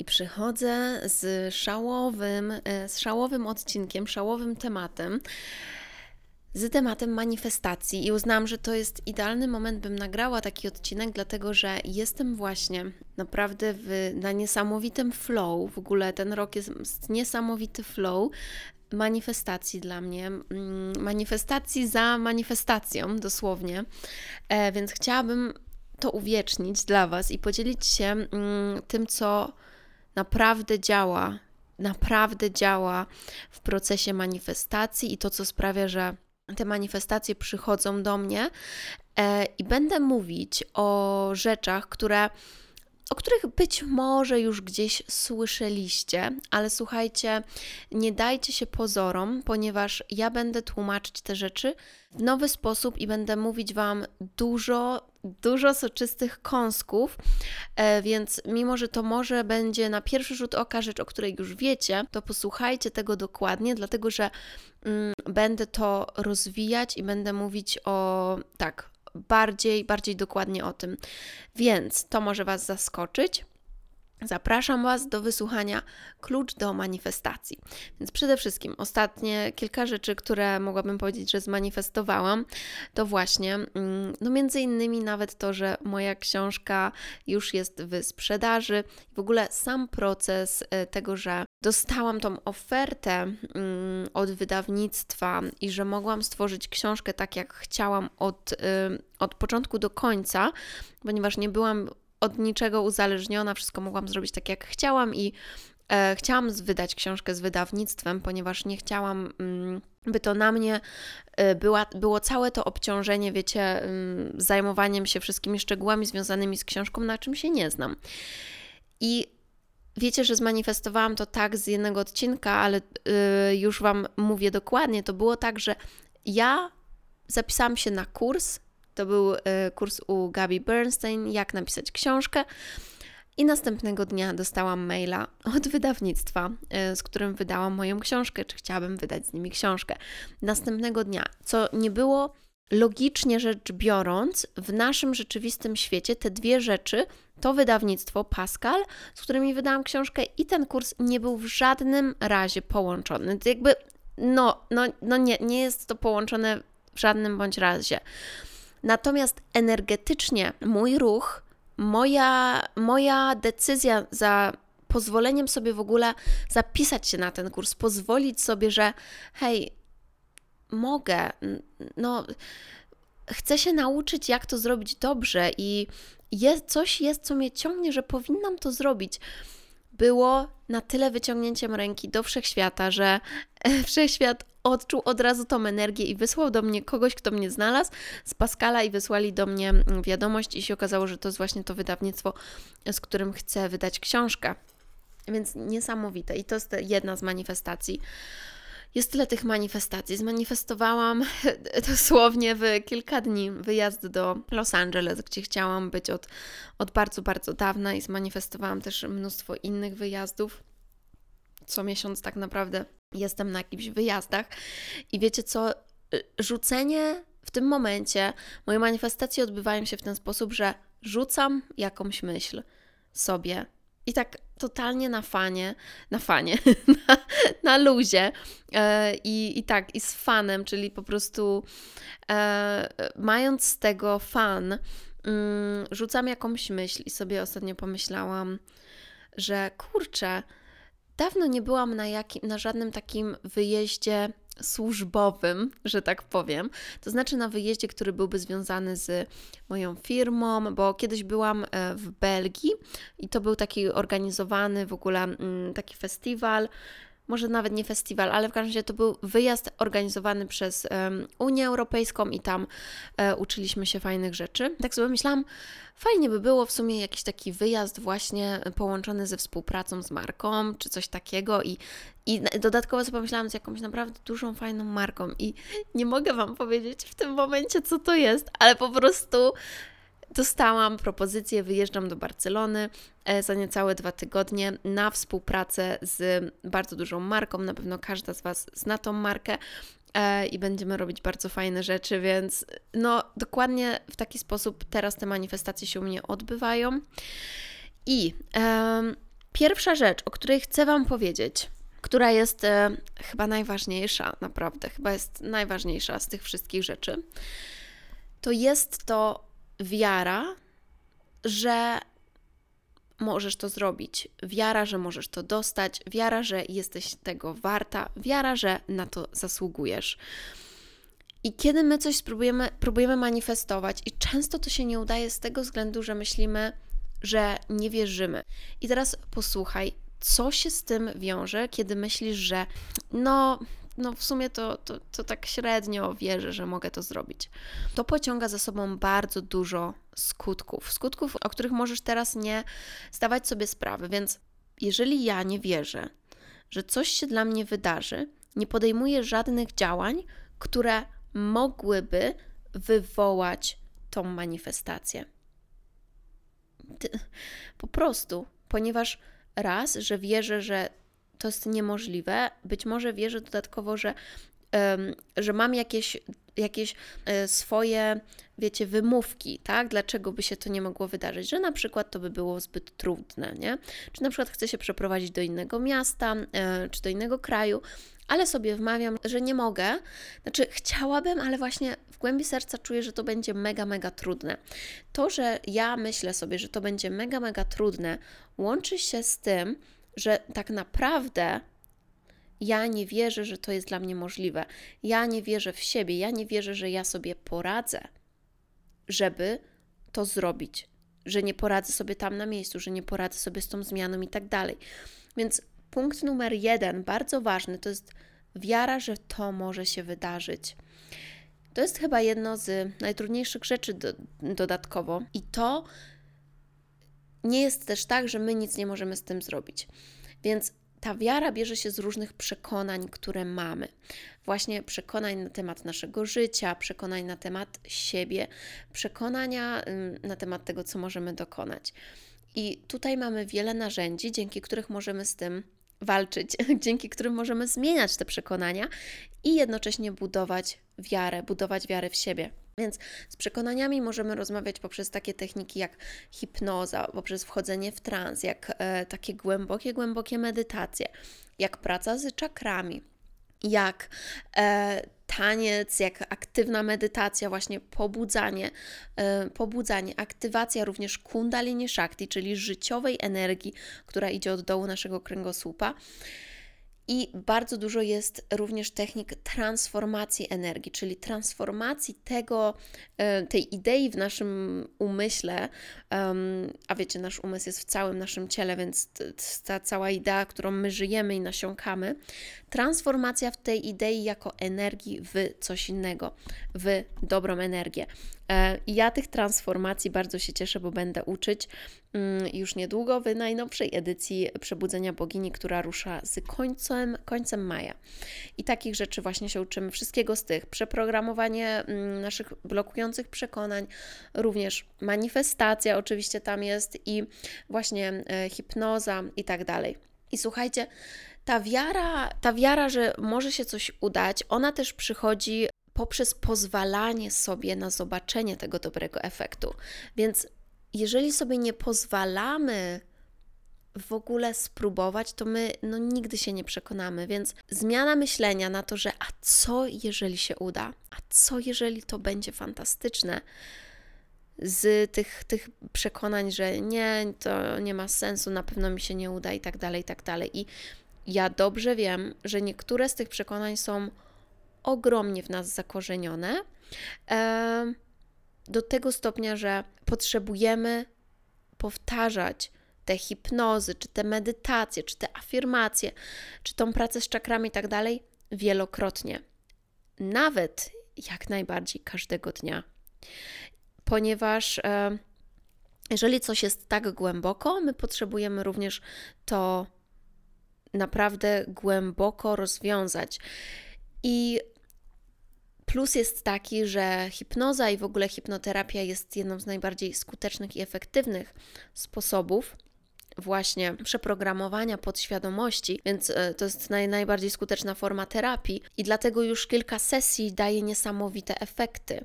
i przychodzę z szałowym, e, z szałowym odcinkiem, szałowym tematem, z tematem manifestacji. I uznałam, że to jest idealny moment, bym nagrała taki odcinek, dlatego że jestem właśnie naprawdę w, na niesamowitym flow, w ogóle ten rok jest niesamowity flow, manifestacji dla mnie, mm, manifestacji za manifestacją dosłownie, e, więc chciałabym to uwiecznić dla Was i podzielić się mm, tym, co naprawdę działa, naprawdę działa w procesie manifestacji i to, co sprawia, że te manifestacje przychodzą do mnie. E, I będę mówić o rzeczach, które o których być może już gdzieś słyszeliście, ale słuchajcie, nie dajcie się pozorom, ponieważ ja będę tłumaczyć te rzeczy w nowy sposób i będę mówić Wam dużo, dużo soczystych kąsków, e, więc mimo, że to może będzie na pierwszy rzut oka rzecz, o której już wiecie, to posłuchajcie tego dokładnie, dlatego że mm, będę to rozwijać i będę mówić o tak, bardziej, bardziej dokładnie o tym. Więc to może Was zaskoczyć. Zapraszam Was do wysłuchania klucz do manifestacji. Więc przede wszystkim ostatnie kilka rzeczy, które mogłabym powiedzieć, że zmanifestowałam, to właśnie, mm, no między innymi nawet to, że moja książka już jest w sprzedaży. W ogóle sam proces e, tego, że dostałam tą ofertę mm, od wydawnictwa i że mogłam stworzyć książkę tak, jak chciałam od, od początku do końca, ponieważ nie byłam od niczego uzależniona, wszystko mogłam zrobić tak, jak chciałam i e, chciałam wydać książkę z wydawnictwem, ponieważ nie chciałam, mm, by to na mnie e, była, było całe to obciążenie, wiecie, mm, zajmowaniem się wszystkimi szczegółami związanymi z książką, na czym się nie znam. I wiecie, że zmanifestowałam to tak z jednego odcinka, ale y, już Wam mówię dokładnie. To było tak, że ja zapisałam się na kurs to był e, kurs u Gabi Bernstein, jak napisać książkę. I następnego dnia dostałam maila od wydawnictwa, e, z którym wydałam moją książkę, czy chciałabym wydać z nimi książkę. Następnego dnia, co nie było logicznie rzecz biorąc, w naszym rzeczywistym świecie te dwie rzeczy to wydawnictwo Pascal, z którymi wydałam książkę, i ten kurs nie był w żadnym razie połączony. To jakby, no, no, no nie, nie jest to połączone w żadnym bądź razie. Natomiast energetycznie mój ruch, moja, moja decyzja za pozwoleniem sobie w ogóle zapisać się na ten kurs, pozwolić sobie, że hej, mogę, no, chcę się nauczyć, jak to zrobić dobrze i jest, coś jest, co mnie ciągnie, że powinnam to zrobić było na tyle wyciągnięciem ręki do wszechświata, że wszechświat odczuł od razu tą energię i wysłał do mnie kogoś, kto mnie znalazł z Pascala i wysłali do mnie wiadomość i się okazało, że to jest właśnie to wydawnictwo, z którym chcę wydać książkę. Więc niesamowite i to jest jedna z manifestacji. Jest tyle tych manifestacji. Zmanifestowałam dosłownie w kilka dni wyjazd do Los Angeles, gdzie chciałam być od, od bardzo, bardzo dawna i zmanifestowałam też mnóstwo innych wyjazdów. Co miesiąc tak naprawdę jestem na jakichś wyjazdach. I wiecie co? Rzucenie w tym momencie, moje manifestacje odbywają się w ten sposób, że rzucam jakąś myśl sobie i tak totalnie na fanie, na fanie, na, na luzie e, i, i tak, i z fanem, czyli po prostu e, mając z tego fan, mm, rzucam jakąś myśl i sobie ostatnio pomyślałam, że kurczę, dawno nie byłam na, jakim, na żadnym takim wyjeździe służbowym, że tak powiem. To znaczy na wyjeździe, który byłby związany z moją firmą, bo kiedyś byłam e, w Belgii i to był taki organizowany w ogóle mm, taki festiwal może nawet nie festiwal, ale w każdym razie to był wyjazd organizowany przez Unię Europejską i tam e, uczyliśmy się fajnych rzeczy. Tak sobie myślałam, fajnie by było w sumie jakiś taki wyjazd właśnie połączony ze współpracą z marką, czy coś takiego i, i dodatkowo sobie pomyślałam z jakąś naprawdę dużą, fajną marką i nie mogę Wam powiedzieć w tym momencie, co to jest, ale po prostu dostałam propozycję, wyjeżdżam do Barcelony e, za niecałe dwa tygodnie na współpracę z bardzo dużą marką. Na pewno każda z Was zna tą markę e, i będziemy robić bardzo fajne rzeczy, więc no dokładnie w taki sposób teraz te manifestacje się u mnie odbywają. I e, pierwsza rzecz, o której chcę Wam powiedzieć, która jest e, chyba najważniejsza, naprawdę, chyba jest najważniejsza z tych wszystkich rzeczy, to jest to wiara, że możesz to zrobić, wiara, że możesz to dostać, wiara, że jesteś tego warta, wiara, że na to zasługujesz. I kiedy my coś spróbujemy, próbujemy manifestować, i często to się nie udaje z tego względu, że myślimy, że nie wierzymy. I teraz posłuchaj, co się z tym wiąże, kiedy myślisz, że no, no w sumie to, to, to tak średnio wierzę, że mogę to zrobić. To pociąga za sobą bardzo dużo skutków. Skutków, o których możesz teraz nie zdawać sobie sprawy. Więc jeżeli ja nie wierzę, że coś się dla mnie wydarzy, nie podejmuję żadnych działań, które mogłyby wywołać tą manifestację. Po prostu, ponieważ raz, że wierzę, że to jest niemożliwe. Być może wierzę dodatkowo, że, że mam jakieś, jakieś e, swoje, wiecie, wymówki, tak? Dlaczego by się to nie mogło wydarzyć? Że na przykład to by było zbyt trudne, nie? Czy na przykład chcę się przeprowadzić do innego miasta, e, czy do innego kraju, ale sobie wmawiam, że nie mogę. Znaczy, chciałabym, ale właśnie w głębi serca czuję, że to będzie mega, mega trudne. To, że ja myślę sobie, że to będzie mega, mega trudne, łączy się z tym, że tak naprawdę ja nie wierzę, że to jest dla mnie możliwe. Ja nie wierzę w siebie, ja nie wierzę, że ja sobie poradzę, żeby to zrobić, że nie poradzę sobie tam na miejscu, że nie poradzę sobie z tą zmianą i tak dalej. Więc punkt numer jeden, bardzo ważny, to jest wiara, że to może się wydarzyć. To jest chyba jedno z najtrudniejszych rzeczy do, dodatkowo, i to nie jest też tak, że my nic nie możemy z tym zrobić. Więc ta wiara bierze się z różnych przekonań, które mamy. Właśnie przekonań na temat naszego życia, przekonań na temat siebie, przekonania na temat tego, co możemy dokonać. I tutaj mamy wiele narzędzi, dzięki których możemy z tym walczyć, dzięki którym możemy zmieniać te przekonania i jednocześnie budować wiarę, budować wiarę w siebie. Więc z przekonaniami możemy rozmawiać poprzez takie techniki jak hipnoza, poprzez wchodzenie w trans, jak e, takie głębokie, głębokie medytacje, jak praca z czakrami, jak e, taniec, jak aktywna medytacja, właśnie pobudzanie, e, pobudzanie, aktywacja również kundalini shakti, czyli życiowej energii, która idzie od dołu naszego kręgosłupa. I bardzo dużo jest również technik transformacji energii, czyli transformacji tego, e, tej idei w naszym umyśle, a wiecie, nasz umysł jest w całym naszym ciele, więc ta cała idea, którą my żyjemy i nasiąkamy, transformacja w tej idei jako energii w coś innego, w dobrą energię. E, ja tych transformacji bardzo się cieszę, bo będę uczyć mm, już niedługo w najnowszej edycji Przebudzenia Bogini, która rusza z końcem, końcem maja. I takich rzeczy właśnie się uczymy, wszystkiego z tych. Przeprogramowanie mm, naszych blokujących przekonań, również manifestacja oczywiście tam jest i właśnie e, hipnoza i tak dalej. I słuchajcie, ta wiara, ta wiara, że może się coś udać, ona też przychodzi poprzez pozwalanie sobie na zobaczenie tego dobrego efektu. Więc jeżeli sobie nie pozwalamy w ogóle spróbować, to my no, nigdy się nie przekonamy. Więc zmiana myślenia na to, że a co jeżeli się uda, a co jeżeli to będzie fantastyczne, z tych, tych przekonań, że nie, to nie ma sensu, na pewno mi się nie uda i tak dalej, i tak dalej. I ja dobrze wiem, że niektóre z tych przekonań są ogromnie w nas zakorzenione. Do tego stopnia, że potrzebujemy powtarzać te hipnozy, czy te medytacje, czy te afirmacje, czy tą pracę z czakrami i tak dalej wielokrotnie. Nawet jak najbardziej każdego dnia. Ponieważ jeżeli coś jest tak głęboko, my potrzebujemy również to naprawdę głęboko rozwiązać. I plus jest taki, że hipnoza i w ogóle hipnoterapia jest jedną z najbardziej skutecznych i efektywnych sposobów właśnie przeprogramowania podświadomości, więc e, to jest naj, najbardziej skuteczna forma terapii i dlatego już kilka sesji daje niesamowite efekty.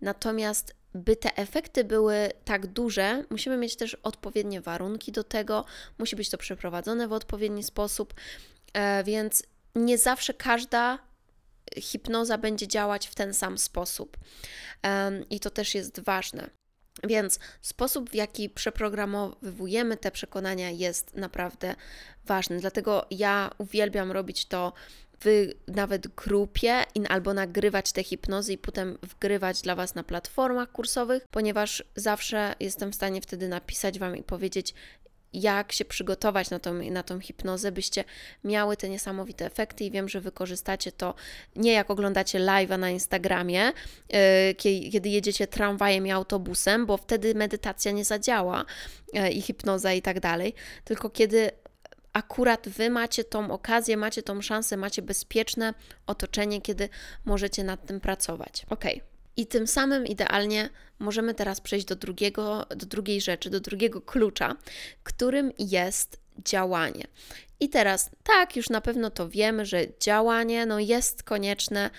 Natomiast by te efekty były tak duże, musimy mieć też odpowiednie warunki do tego, musi być to przeprowadzone w odpowiedni sposób, e, więc nie zawsze każda hipnoza będzie działać w ten sam sposób. I to też jest ważne. Więc sposób, w jaki przeprogramowujemy te przekonania, jest naprawdę ważny. Dlatego ja uwielbiam robić to w nawet grupie in, albo nagrywać te hipnozy i potem wgrywać dla Was na platformach kursowych, ponieważ zawsze jestem w stanie wtedy napisać Wam i powiedzieć, jak się przygotować na tą, na tą hipnozę, byście miały te niesamowite efekty i wiem, że wykorzystacie to nie jak oglądacie live'a na Instagramie, yy, kiedy jedziecie tramwajem i autobusem, bo wtedy medytacja nie zadziała yy, i hipnoza i tak dalej, tylko kiedy akurat Wy macie tą okazję, macie tą szansę, macie bezpieczne otoczenie, kiedy możecie nad tym pracować. Ok. I tym samym idealnie możemy teraz przejść do, drugiego, do drugiej rzeczy, do drugiego klucza, którym jest działanie. I teraz, tak, już na pewno to wiemy, że działanie no, jest konieczne.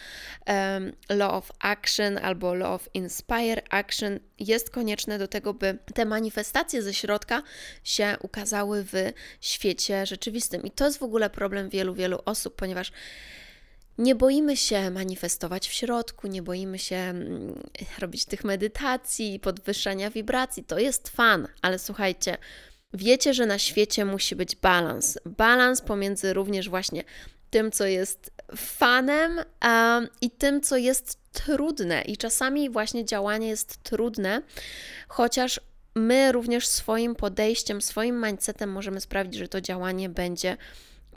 Um, law of action albo law of inspire action jest konieczne do tego, by te manifestacje ze środka się ukazały w świecie rzeczywistym. I to jest w ogóle problem wielu, wielu osób, ponieważ nie boimy się manifestować w środku, nie boimy się mm, robić tych medytacji, podwyższania wibracji. To jest fan, ale słuchajcie, wiecie, że na świecie musi być balans. Balans pomiędzy również właśnie tym, co jest fanem um, i tym, co jest trudne. I czasami właśnie działanie jest trudne, chociaż my również swoim podejściem, swoim mindsetem możemy sprawić, że to działanie będzie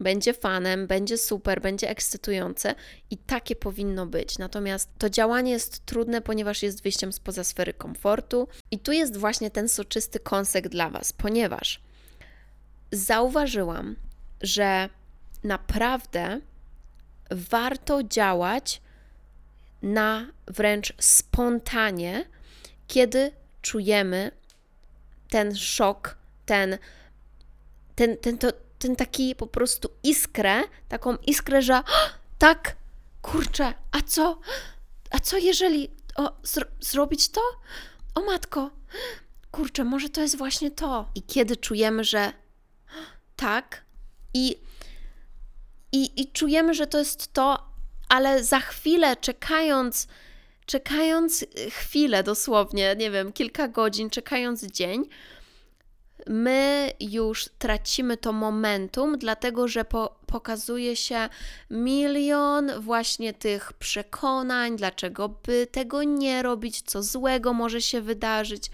będzie fanem, będzie super, będzie ekscytujące i takie powinno być. Natomiast to działanie jest trudne, ponieważ jest wyjściem spoza sfery komfortu, i tu jest właśnie ten soczysty kąsek dla Was, ponieważ zauważyłam, że naprawdę warto działać na wręcz spontanie, kiedy czujemy ten szok, ten, ten, ten, to, ten taki po prostu iskrę, taką iskrę, że tak, kurczę, a co, a co jeżeli o, zro zrobić to? O matko, kurczę, może to jest właśnie to. I kiedy czujemy, że tak i, i, i czujemy, że to jest to, ale za chwilę czekając, czekając chwilę dosłownie, nie wiem, kilka godzin, czekając dzień, my już tracimy to momentum, dlatego że po, pokazuje się milion właśnie tych przekonań, dlaczego by tego nie robić, co złego może się wydarzyć.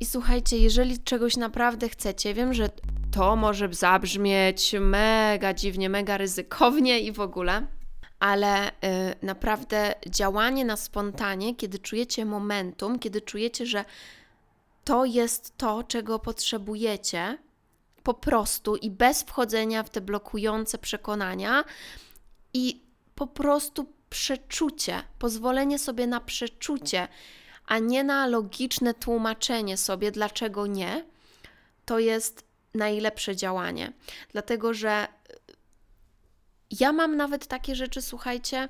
I słuchajcie, jeżeli czegoś naprawdę chcecie, wiem, że to może zabrzmieć mega dziwnie, mega ryzykownie i w ogóle, ale y, naprawdę działanie na spontanie, kiedy czujecie momentum, kiedy czujecie, że to jest to, czego potrzebujecie, po prostu i bez wchodzenia w te blokujące przekonania i po prostu przeczucie, pozwolenie sobie na przeczucie, a nie na logiczne tłumaczenie sobie, dlaczego nie, to jest najlepsze działanie. Dlatego, że ja mam nawet takie rzeczy, słuchajcie,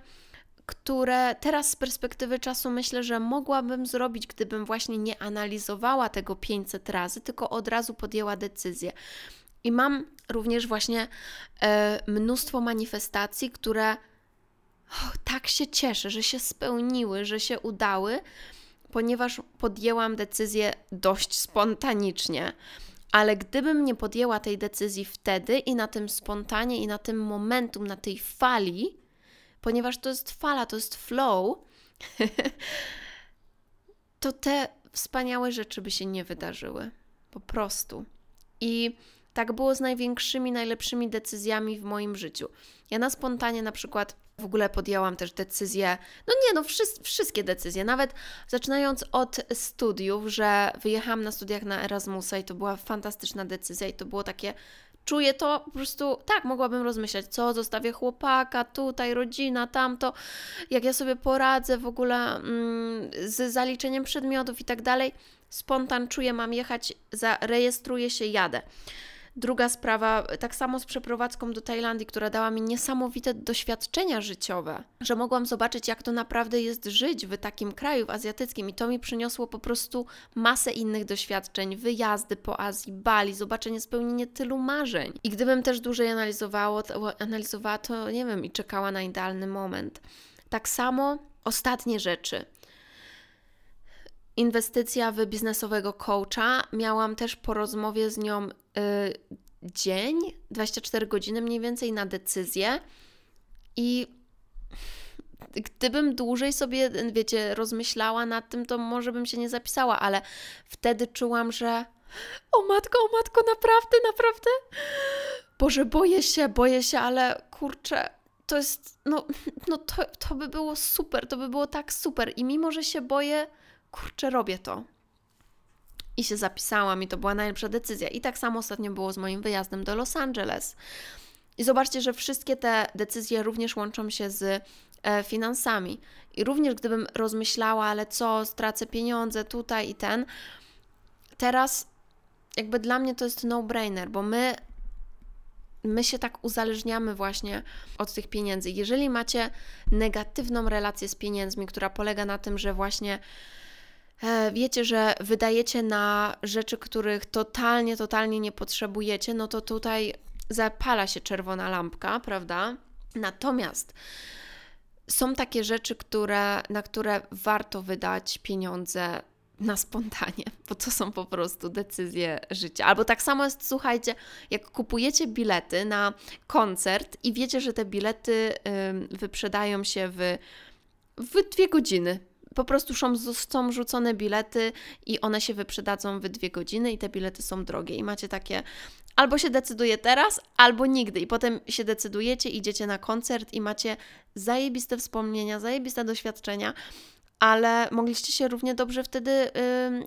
które teraz z perspektywy czasu myślę, że mogłabym zrobić, gdybym właśnie nie analizowała tego 500 razy, tylko od razu podjęła decyzję. I mam również właśnie e, mnóstwo manifestacji, które oh, tak się cieszę, że się spełniły, że się udały, ponieważ podjęłam decyzję dość spontanicznie. Ale gdybym nie podjęła tej decyzji wtedy i na tym spontanie, i na tym momentum, na tej fali, ponieważ to jest fala, to jest flow, to te wspaniałe rzeczy by się nie wydarzyły. Po prostu. I tak było z największymi, najlepszymi decyzjami w moim życiu. Ja na spontanie na przykład w ogóle podjęłam też decyzję, no nie, no wszys- wszystkie decyzje, nawet zaczynając od studiów, że wyjechałam na studiach na Erasmusa i to była fantastyczna decyzja i to było takie, czuję to po prostu, tak, mogłabym rozmyślać, co, zostawię chłopaka, tutaj rodzina, tamto, jak ja sobie poradzę w ogóle mm, z zaliczeniem przedmiotów i tak dalej. Spontan czuję, mam jechać, zarejestruję się, jadę. Druga sprawa, tak samo z przeprowadzką do Tajlandii, która dała mi niesamowite doświadczenia życiowe, że mogłam zobaczyć, jak to naprawdę jest żyć w takim kraju, w azjatyckim, i to mi przyniosło po prostu masę innych doświadczeń, wyjazdy po Azji, Bali, zobaczenie, spełnienie tylu marzeń. I gdybym też dłużej analizowało, to, analizowała to, nie wiem, i czekała na idealny moment. Tak samo ostatnie rzeczy inwestycja w biznesowego coacha. Miałam też po rozmowie z nią dzień, 24 godziny mniej więcej na decyzję. I gdybym dłużej sobie, wiecie, rozmyślała nad tym, to może bym się nie zapisała, ale wtedy czułam, że o matko, o matko, naprawdę, naprawdę. Boże, boję się, boję się, ale kurczę, to jest, no, no to, to by było super, to by było tak super. I mimo, że się boję, kurczę, robię to. I się zapisałam, i to była najlepsza decyzja. I tak samo ostatnio było z moim wyjazdem do Los Angeles. I zobaczcie, że wszystkie te decyzje również łączą się z e, finansami. I również gdybym rozmyślała, ale co, stracę pieniądze tutaj i ten, teraz jakby dla mnie to jest no-brainer, bo my my się tak uzależniamy właśnie od tych pieniędzy. Jeżeli macie negatywną relację z pieniędzmi, która polega na tym, że właśnie wiecie, że wydajecie na rzeczy, których totalnie, totalnie nie potrzebujecie, no to tutaj zapala się czerwona lampka, prawda? Natomiast są takie rzeczy, które, na które warto wydać pieniądze na spontanie, bo to są po prostu decyzje życia. Albo tak samo jest, słuchajcie, jak kupujecie bilety na koncert i wiecie, że te bilety wyprzedają się w, w dwie godziny, po prostu są, rzucone bilety i one się wyprzedadzą w dwie godziny i te bilety są drogie. I macie takie albo się decyduje teraz, albo nigdy. I potem się decydujecie, idziecie na koncert i macie zajebiste wspomnienia, zajebiste doświadczenia, ale mogliście się równie dobrze wtedy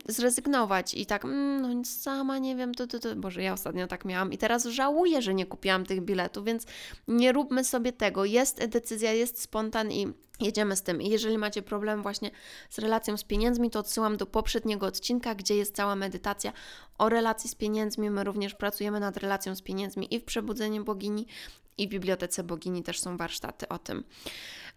zrezygnować i tak, mm, no sama nie wiem, to, to, to, Boże, ja ostatnio tak miałam i teraz żałuję, że nie kupiłam tych biletów, więc nie róbmy sobie tego. Jest decyzja, jest spontan i jedziemy z tym. I jeżeli macie problem właśnie z relacją z pieniędzmi, to odsyłam do poprzedniego odcinka, gdzie jest cała medytacja o relacji z pieniędzmi. My również pracujemy nad relacją z pieniędzmi i w Przebudzeniu Bogini, i w Bibliotece Bogini też są warsztaty o tym,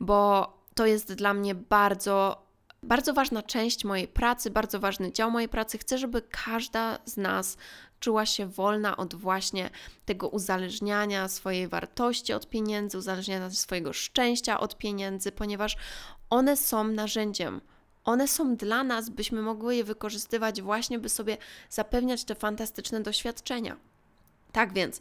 bo to jest dla mnie bardzo bardzo ważna część mojej pracy, bardzo ważny dział mojej pracy. Chcę, żeby każda z nas czuła się wolna od właśnie tego uzależniania swojej wartości od pieniędzy, uzależniania swojego szczęścia od pieniędzy, ponieważ one są narzędziem. One są dla nas, byśmy mogły je wykorzystywać właśnie, by sobie zapewniać te fantastyczne doświadczenia. Tak więc,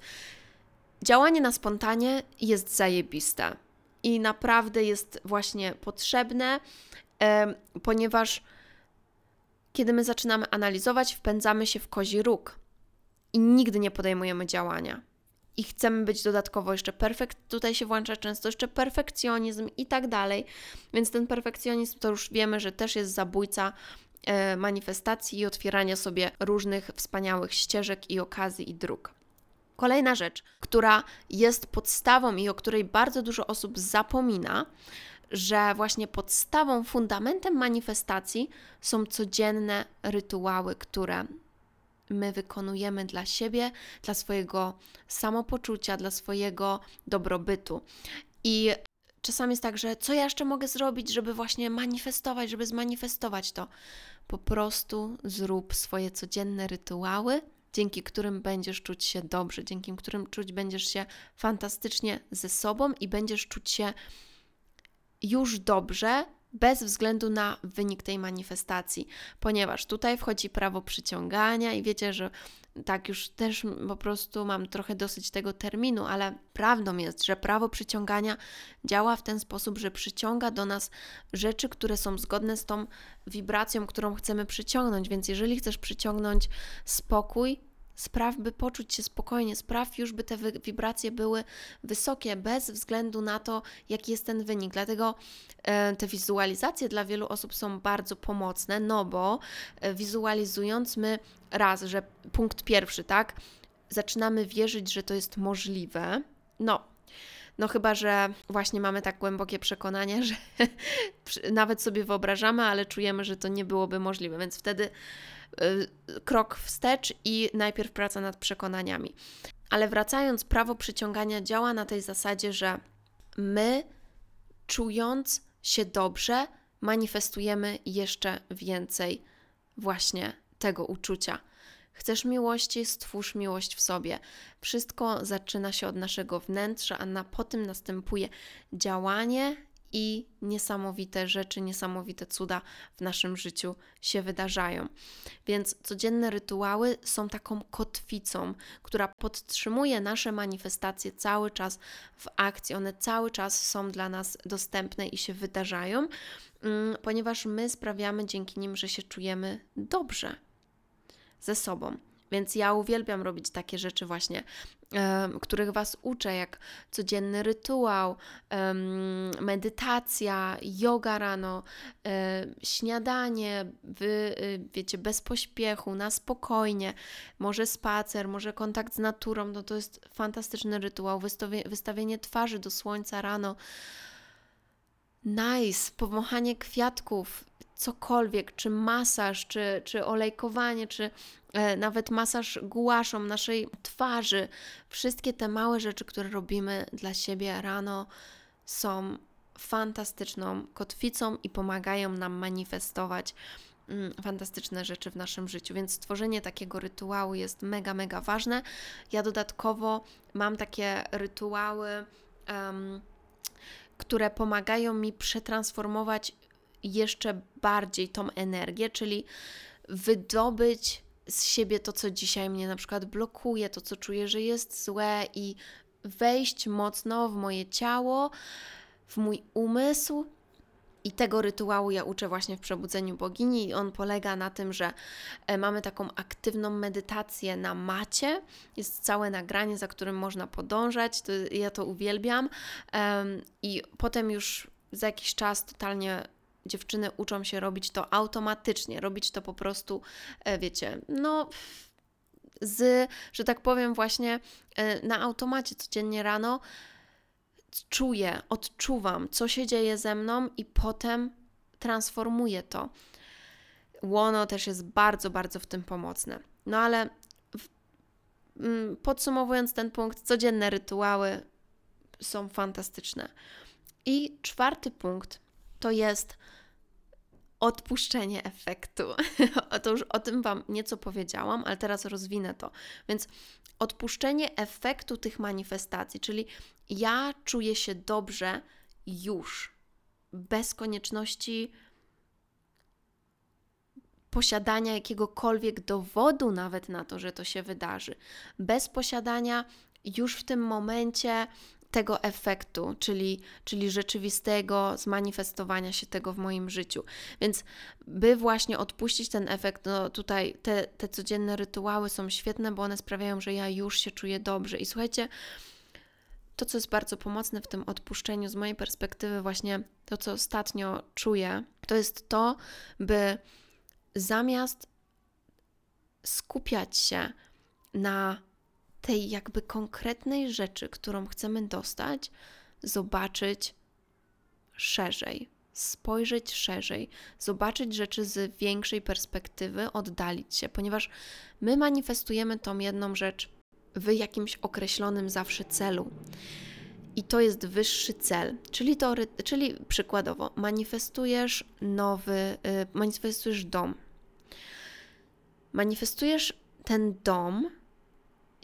działanie na spontanie jest zajebiste i naprawdę jest właśnie potrzebne, ponieważ kiedy my zaczynamy analizować, wpędzamy się w kozi róg i nigdy nie podejmujemy działania. I chcemy być dodatkowo jeszcze perfekt, tutaj się włącza często jeszcze perfekcjonizm i tak dalej. Więc ten perfekcjonizm to już wiemy, że też jest zabójca e, manifestacji i otwierania sobie różnych wspaniałych ścieżek i okazji i dróg. Kolejna rzecz, która jest podstawą i o której bardzo dużo osób zapomina, że właśnie podstawą, fundamentem manifestacji są codzienne rytuały, które my wykonujemy dla siebie, dla swojego samopoczucia, dla swojego dobrobytu. I czasami jest tak, że co ja jeszcze mogę zrobić, żeby właśnie manifestować, żeby zmanifestować to? Po prostu zrób swoje codzienne rytuały, dzięki którym będziesz czuć się dobrze, dzięki którym czuć będziesz się fantastycznie ze sobą i będziesz czuć się już dobrze, bez względu na wynik tej manifestacji, ponieważ tutaj wchodzi prawo przyciągania i wiecie, że tak już też po prostu mam trochę dosyć tego terminu, ale prawdą jest, że prawo przyciągania działa w ten sposób, że przyciąga do nas rzeczy, które są zgodne z tą wibracją, którą chcemy przyciągnąć. Więc jeżeli chcesz przyciągnąć spokój, Spraw, by poczuć się spokojnie, spraw już, by te wibracje były wysokie, bez względu na to, jaki jest ten wynik. Dlatego e, te wizualizacje dla wielu osób są bardzo pomocne, no bo e, wizualizując my raz, że punkt pierwszy, tak, zaczynamy wierzyć, że to jest możliwe. No, no chyba, że właśnie mamy tak głębokie przekonanie, że nawet sobie wyobrażamy, ale czujemy, że to nie byłoby możliwe, więc wtedy krok wstecz i najpierw praca nad przekonaniami. Ale wracając, prawo przyciągania działa na tej zasadzie, że my czując się dobrze, manifestujemy jeszcze więcej właśnie tego uczucia. Chcesz miłości, stwórz miłość w sobie. Wszystko zaczyna się od naszego wnętrza, a na potem następuje działanie i niesamowite rzeczy, niesamowite cuda w naszym życiu się wydarzają. Więc codzienne rytuały są taką kotwicą, która podtrzymuje nasze manifestacje cały czas w akcji. One cały czas są dla nas dostępne i się wydarzają, mm, ponieważ my sprawiamy dzięki nim, że się czujemy dobrze ze sobą. Więc ja uwielbiam robić takie rzeczy właśnie, których Was uczę, jak codzienny rytuał, medytacja, yoga rano, śniadanie, wy, y, wiecie, bez pośpiechu, na spokojnie, może spacer, może kontakt z naturą, no to jest fantastyczny rytuał, wystawienie, wystawienie twarzy do słońca rano, nice, powąchanie kwiatków, cokolwiek, czy masaż, czy, czy olejkowanie, czy e, nawet masaż gułaszą naszej twarzy, wszystkie te małe rzeczy, które robimy dla siebie rano, są fantastyczną kotwicą i pomagają nam manifestować mm, fantastyczne rzeczy w naszym życiu. Więc stworzenie takiego rytuału jest mega, mega ważne. Ja dodatkowo mam takie rytuały. Um, które pomagają mi przetransformować jeszcze bardziej tą energię, czyli wydobyć z siebie to, co dzisiaj mnie na przykład blokuje, to, co czuję, że jest złe i wejść mocno w moje ciało, w mój umysł. I tego rytuału ja uczę właśnie w Przebudzeniu Bogini, i on polega na tym, że e, mamy taką aktywną medytację na macie. Jest całe nagranie, za którym można podążać. To, ja to uwielbiam. I potem już za jakiś czas totalnie dziewczyny uczą się robić to automatycznie, robić to po prostu, e, wiecie, no z, że tak powiem, właśnie e, na automacie codziennie rano czuję, odczuwam, co się dzieje ze mną i potem transformuję to. Łono też jest bardzo, bardzo w tym pomocne. No ale w, mm, podsumowując ten punkt, codzienne rytuały są fantastyczne. I czwarty punkt to jest odpuszczenie efektu. to już o tym Wam nieco powiedziałam, ale teraz rozwinę to. Więc odpuszczenie efektu tych manifestacji, czyli ja czuję się dobrze już, bez konieczności posiadania jakiegokolwiek dowodu nawet na to, że to się wydarzy, bez posiadania już w tym momencie tego efektu, czyli, czyli rzeczywistego zmanifestowania się tego w moim życiu. Więc by właśnie odpuścić ten efekt, no tutaj te, te codzienne rytuały są świetne, bo one sprawiają, że ja już się czuję dobrze. I słuchajcie, to, co jest bardzo pomocne w tym odpuszczeniu, z mojej perspektywy, właśnie to, co ostatnio czuję, to jest to, by zamiast skupiać się na tej jakby konkretnej rzeczy, którą chcemy dostać, zobaczyć szerzej, spojrzeć szerzej, zobaczyć rzeczy z większej perspektywy, oddalić się, ponieważ my manifestujemy tą jedną rzecz w jakimś określonym zawsze celu. I to jest wyższy cel, czyli, to, czyli przykładowo manifestujesz nowy, y, manifestujesz dom. Manifestujesz ten dom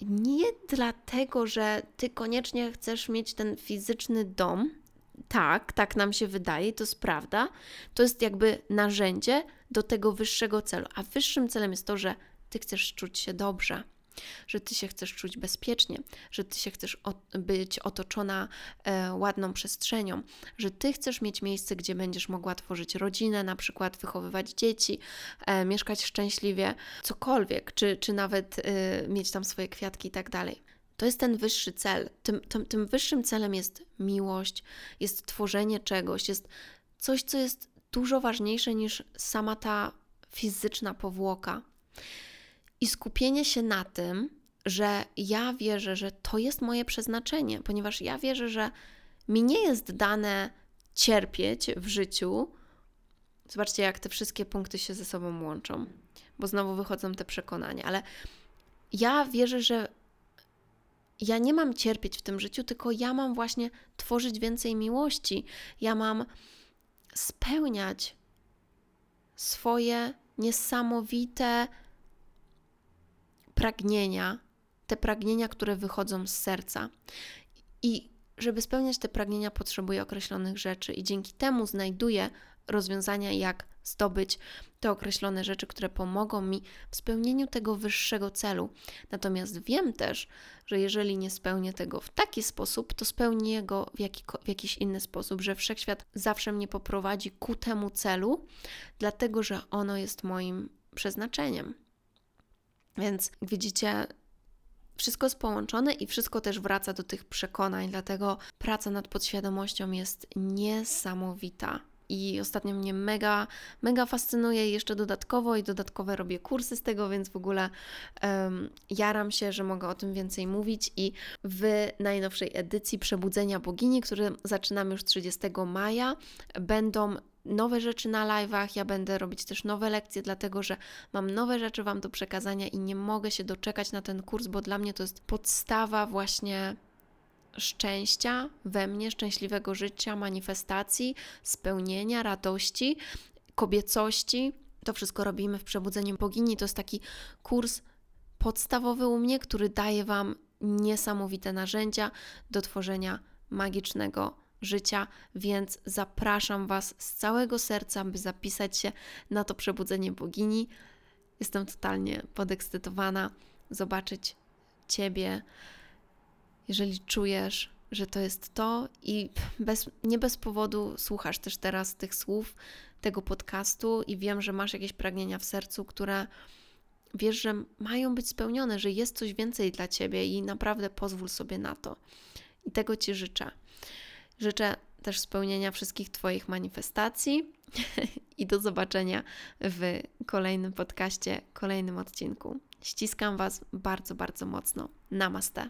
nie dlatego, że ty koniecznie chcesz mieć ten fizyczny dom, tak, tak nam się wydaje, to jest prawda. To jest jakby narzędzie do tego wyższego celu. A wyższym celem jest to, że ty chcesz czuć się dobrze, że ty się chcesz czuć bezpiecznie, że ty się chcesz być otoczona e, ładną przestrzenią, że ty chcesz mieć miejsce, gdzie będziesz mogła tworzyć rodzinę, na przykład wychowywać dzieci, e, mieszkać szczęśliwie, cokolwiek, czy, czy nawet e, mieć tam swoje kwiatki i tak dalej. To jest ten wyższy cel. Tym, tym, tym wyższym celem jest miłość, jest tworzenie czegoś, jest coś, co jest dużo ważniejsze niż sama ta fizyczna powłoka. I skupienie się na tym, że ja wierzę, że to jest moje przeznaczenie, ponieważ ja wierzę, że mi nie jest dane cierpieć w życiu. Zobaczcie, jak te wszystkie punkty się ze sobą łączą, bo znowu wychodzą te przekonania, ale ja wierzę, że ja nie mam cierpieć w tym życiu, tylko ja mam właśnie tworzyć więcej miłości. Ja mam spełniać swoje niesamowite pragnienia, te pragnienia, które wychodzą z serca. I żeby spełniać te pragnienia, potrzebuję określonych rzeczy, i dzięki temu znajduję rozwiązania, jak zdobyć te określone rzeczy, które pomogą mi w spełnieniu tego wyższego celu. Natomiast wiem też, że jeżeli nie spełnię tego w taki sposób, to spełnię go w, jaki, w jakiś inny sposób, że wszechświat zawsze mnie poprowadzi ku temu celu, dlatego że ono jest moim przeznaczeniem. Więc widzicie, wszystko jest połączone i wszystko też wraca do tych przekonań, dlatego praca nad podświadomością jest niesamowita. I ostatnio mnie mega, mega fascynuje jeszcze dodatkowo i dodatkowe robię kursy z tego, więc w ogóle um, jaram się, że mogę o tym więcej mówić. I w najnowszej edycji Przebudzenia Bogini, który zaczynamy już 30 maja, będą nowe rzeczy na live'ach, ja będę robić też nowe lekcje, dlatego że mam nowe rzeczy Wam do przekazania i nie mogę się doczekać na ten kurs, bo dla mnie to jest podstawa właśnie szczęścia we mnie, szczęśliwego życia, manifestacji, spełnienia, radości, kobiecości. To wszystko robimy w Przebudzeniu Bogini. To jest taki kurs podstawowy u mnie, który daje Wam niesamowite narzędzia do tworzenia magicznego życia, więc zapraszam Was z całego serca, by zapisać się na to Przebudzenie Bogini. Jestem totalnie podekscytowana zobaczyć Ciebie jeżeli czujesz, że to jest to i bez, nie bez powodu słuchasz też teraz tych słów, tego podcastu i wiem, że masz jakieś pragnienia w sercu, które wiesz, że mają być spełnione, że jest coś więcej dla ciebie i naprawdę pozwól sobie na to. I tego ci życzę. Życzę też spełnienia wszystkich Twoich manifestacji i do zobaczenia w kolejnym podcaście, kolejnym odcinku. Ściskam Was bardzo, bardzo mocno. Namaste.